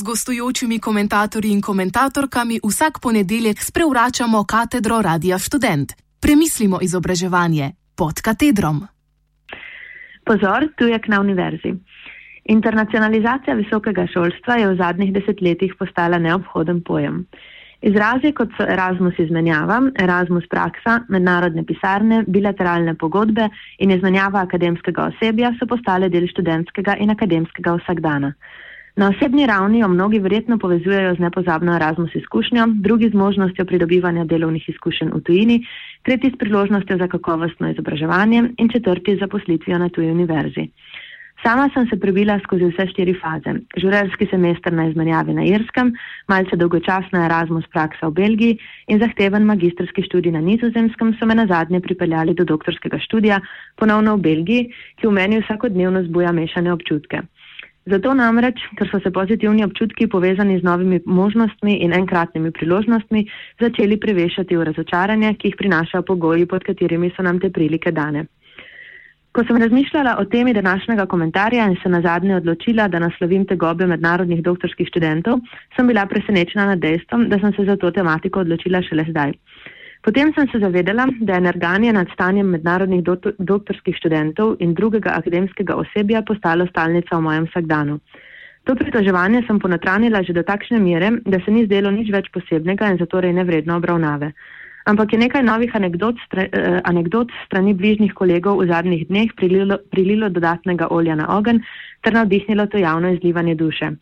z gostujočimi komentatorji in komentatorkami vsak ponedeljek sprevračamo katedro Radia Student. Premislimo izobraževanje pod katedrom. Pozor, tujek na univerzi. Internacionalizacija visokega šolstva je v zadnjih desetletjih postala neobhoden pojem. Izrazi kot so Erasmus izmenjava, Erasmus praksa, mednarodne pisarne, bilateralne pogodbe in izmenjava akademskega osebja so postale del študentskega in akademskega vsakdana. Na osebni ravni jo mnogi verjetno povezujejo z nepozabno Erasmus izkušnjo, drugi z možnostjo pridobivanja delovnih izkušenj v tujini, tretji s priložnostjo za kakovostno izobraževanje in četrti z zaposlitvijo na tuji univerzi. Sama sem se prebila skozi vse štiri faze. Žurerski semester na izmenjavi na Irskem, malce dolgočasna Erasmus praksa v Belgiji in zahteven magistrski študij na Nizozemskem so me na zadnje pripeljali do doktorskega študija, ponovno v Belgiji, ki v meni vsakodnevno zbuja mešane občutke. Zato namreč, ker so se pozitivni občutki povezani z novimi možnostmi in enkratnimi priložnostmi začeli prevešati v razočaranje, ki jih prinašajo pogoji, pod katerimi so nam te prilike dane. Ko sem razmišljala o temi današnjega komentarja in se na zadnje odločila, da naslovim te gobe mednarodnih doktorskih študentov, sem bila presenečena nad dejstvom, da sem se za to tematiko odločila šele zdaj. Potem sem se zavedala, da je energanje nad stanjem mednarodnih doktorskih študentov in drugega akademskega osebja postalo stalnica v mojem vsakdanu. To pritoževanje sem ponotranila že do takšne mere, da se ni zdelo nič več posebnega in zatorej nevredno obravnave. Ampak je nekaj novih anegdot, stre, eh, anegdot strani bližnjih kolegov v zadnjih dneh prililo, prililo dodatnega olja na ogen ter navdihnilo to javno izlivanje duše.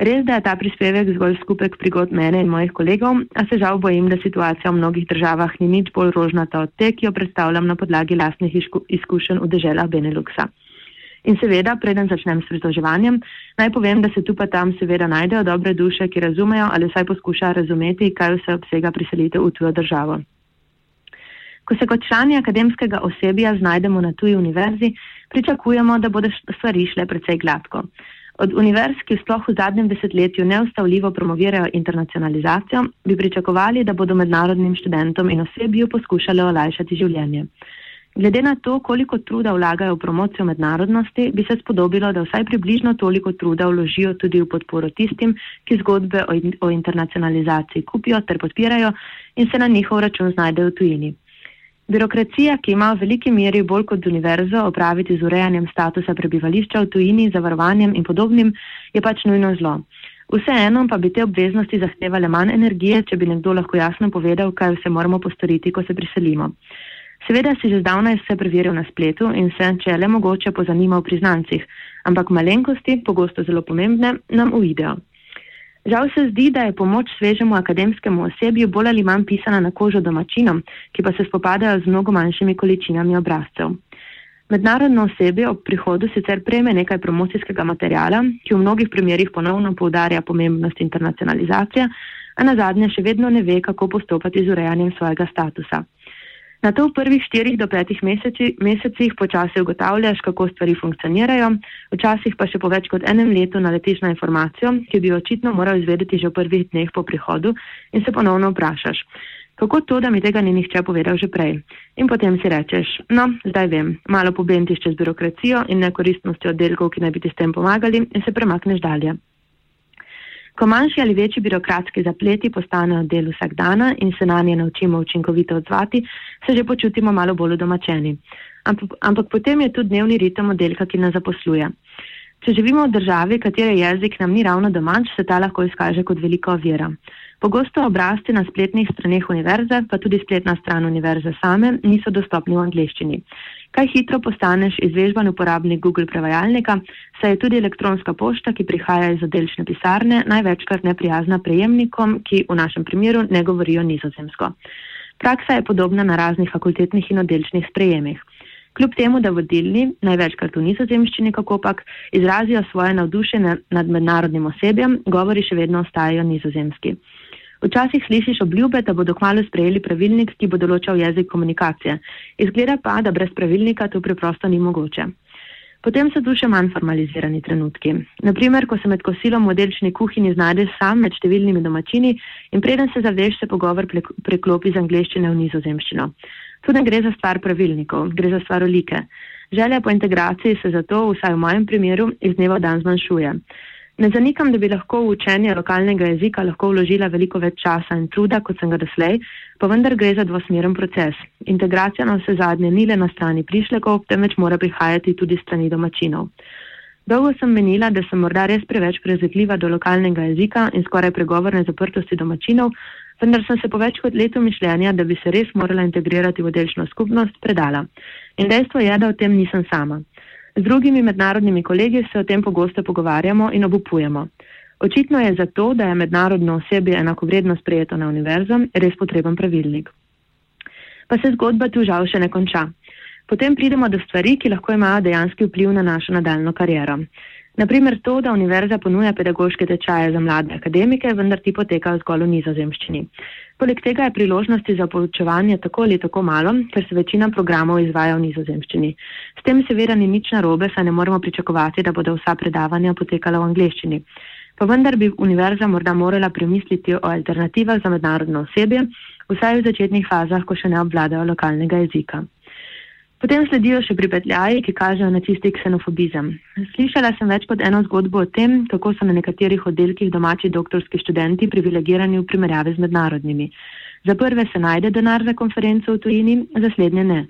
Res, da je ta prispevek zgolj skupek prigod mene in mojih kolegov, a se žal bojim, da situacija v mnogih državah ni nič bolj rožnata od te, ki jo predstavljam na podlagi lastnih izkušenj v deželah Beneluxa. In seveda, preden začnem s pritoževanjem, naj povem, da se tu pa tam seveda najdejo dobre duše, ki razumejo ali vsaj poskušajo razumeti, kaj vse obsega priselitev v tujo državo. Ko se kot člani akademskega osebja znajdemo na tuji univerzi, pričakujemo, da bodo stvari šle precej gladko. Od univerz, ki sploh v zadnjem desetletju neustavljivo promovirajo internacionalizacijo, bi pričakovali, da bodo mednarodnim študentom in osebju poskušali olajšati življenje. Glede na to, koliko truda vlagajo v promocijo mednarodnosti, bi se spodobilo, da vsaj približno toliko truda vložijo tudi v podporo tistim, ki zgodbe o, o internacionalizaciji kupijo ter podpirajo in se na njihov račun znajdejo v tujini. Birokracija, ki ima v veliki meri bolj kot univerzo opraviti z urejanjem statusa prebivališča v tujini, zavarovanjem in podobnim, je pač nujno zlo. Vseeno pa bi te obveznosti zahtevale manj energije, če bi nekdo lahko jasno povedal, kaj vse moramo postoriti, ko se priselimo. Seveda si že zdavnaj vse preveril na spletu in se, če je le mogoče, pozanimal pri znancih, ampak malenkosti, pogosto zelo pomembne, nam uidejo. Žal se zdi, da je pomoč svežemu akademskemu osebju bolj ali manj pisana na kožo domačinom, ki pa se spopadajo z mnogo manjšimi količinami obrazcev. Mednarodno osebje ob prihodu sicer prejme nekaj promocijskega materijala, ki v mnogih primerjih ponovno poudarja pomembnost internacionalizacije, a na zadnje še vedno ne ve, kako postopati z urejanjem svojega statusa. Na to v prvih štirih do petih meseci, mesecih počasi ugotavljaš, kako stvari funkcionirajo, včasih pa še po več kot enem letu naletiš na informacijo, ki bi jo očitno moral izvedeti že v prvih dneh po prihodu in se ponovno vprašaš, kako to, da mi tega ni nihče povedal že prej. In potem si rečeš, no, zdaj vem, malo pobentiš čez birokracijo in nekoristnosti oddelkov, ki naj bi ti s tem pomagali in se premakneš dalje. Ko manjši ali večji birokratski zapleti postanejo del vsak dana in se na nje naučimo učinkovito odzvati, se že počutimo malo bolj domačeni. Ampak, ampak potem je tu dnevni ritem oddelka, ki nas zaposluje. Če živimo v državi, katere jezik nam ni ravno domač, se ta lahko izkaže kot velika ovira. Pogosto obrazci na spletnih straneh univerze, pa tudi spletna stran univerze same, niso dostopni v angliščini kaj hitro postaneš izvežban uporabnik Google prevajalnika, saj je tudi elektronska pošta, ki prihaja iz oddelčne pisarne, največkrat neprijazna prejemnikom, ki v našem primeru ne govorijo nizozemsko. Praksa je podobna na raznih fakultetnih in oddelčnih sprejemih. Kljub temu, da vodilni, največkrat v nizozemščini, kako pak, izrazijo svoje navdušenje nad mednarodnim osebjem, govori še vedno ostajajo nizozemski. Včasih slišiš obljube, da bodo kmalo sprejeli pravilnik, ki bo določal jezik komunikacije. Izgleda pa, da brez pravilnika to preprosto ni mogoče. Potem so tu še manj formalizirani trenutki. Naprimer, ko se med kosilom v delčni kuhinji znajdeš sam med številnimi domačini in preden se zaveš, se pogovor preklopi z angleščine v nizozemščino. Tu ne gre za stvar pravilnikov, gre za stvar olike. Želja po integraciji se zato, vsaj v mojem primeru, iz dneva v dan zmanjšuje. Ne zanikam, da bi lahko v učenje lokalnega jezika lahko vložila veliko več časa in truda, kot sem ga doslej, pa vendar gre za dvosmeren proces. Integracija na vse zadnje ni le na strani prišlekov, temveč mora prihajati tudi strani domačinov. Dolgo sem menila, da sem morda res preveč prezetljiva do lokalnega jezika in skoraj pregovorne zaprtosti domačinov, vendar sem se po več kot letu mišljenja, da bi se res morala integrirati v delčno skupnost, predala. In dejstvo je, da o tem nisem sama. Z drugimi mednarodnimi kolegi se o tem pogosto pogovarjamo in obupujemo. Očitno je zato, da je mednarodno osebje enakovredno sprejeto na univerzo, res potreben pravilnik. Pa se zgodba tu žal še ne konča. Potem pridemo do stvari, ki lahko imajo dejanski vpliv na našo nadaljno kariero. Naprimer to, da univerza ponuja pedagoške tečaje za mlade akademike, vendar ti potekajo zgolj v nizozemščini. Poleg tega je priložnosti za poučevanje tako ali tako malo, ker se večina programov izvaja v nizozemščini. S tem seveda ni nič narobe, saj ne moremo pričakovati, da bodo vsa predavanja potekala v angleščini. Pa vendar bi univerza morda morala premisliti o alternativah za mednarodno osebje, vsaj v začetnih fazah, ko še ne obvladajo lokalnega jezika. Potem sledijo še pripetljaji, ki kažejo na čisti ksenofobizem. Slišala sem več kot eno zgodbo o tem, kako so na nekaterih oddelkih domači doktorski študenti privilegirani v primerjavi z mednarodnimi. Za prve se najde denar za konferenco v tujini, za slednje ne.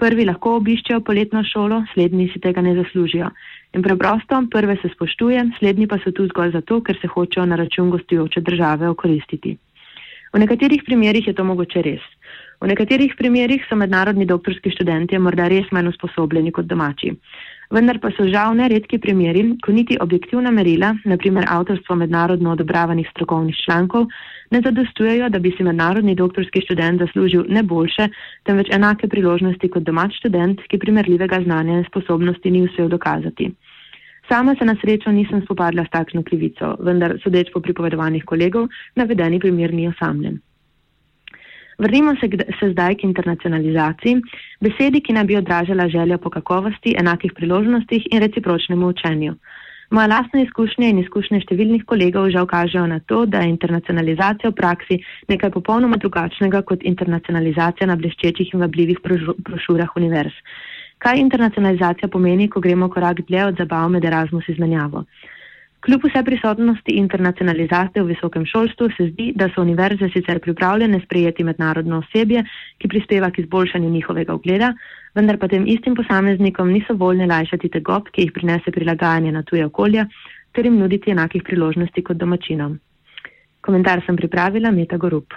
Prvi lahko obiščejo poletno šolo, slednji si tega ne zaslužijo. In preprosto, prve se spoštuje, slednji pa so tu zgolj zato, ker se hočejo na račun gostujoče države okoristiti. V nekaterih primerjih je to mogoče res. V nekaterih primerjih so mednarodni doktorski študenti morda res manj usposobljeni kot domači. Vendar pa so žal neredki primeri, ko niti objektivna merila, naprimer avtorstvo mednarodno odobravanih strokovnih člankov, ne zadostujejo, da bi si mednarodni doktorski študent zaslužil ne boljše, temveč enake priložnosti kot domač študent, ki primerljivega znanja in sposobnosti ni uspel dokazati. Sama se na srečo nisem spopadla s takšno krivico, vendar sodeč po pripovedovanih kolegov, navedeni primer ni osamljen. Vrnimo se, se zdaj k internacionalizaciji, besedi, ki naj bi odražala željo po kakovosti, enakih priložnostih in recipročnemu učenju. Moja lastna izkušnja in izkušnje številnih kolegov žal kažejo na to, da je internacionalizacija v praksi nekaj popolnoma drugačnega kot internacionalizacija na bleščečih in vabljivih brošurah univerz. Kaj internacionalizacija pomeni, ko gremo korak dlje od zabav med Erasmus izmenjavo? Kljub vse prisotnosti internacionalizacije v visokem šolstvu se zdi, da so univerze sicer pripravljene sprejeti mednarodno osebje, ki prispeva k izboljšanju njihovega ugleda, vendar pa tem istim posameznikom niso voljne lajšati tegob, ki jih prinese prilagajanje na tuje okolje, ter jim nuditi enakih priložnosti kot domačinom. Komentar sem pripravila Meta Gorup.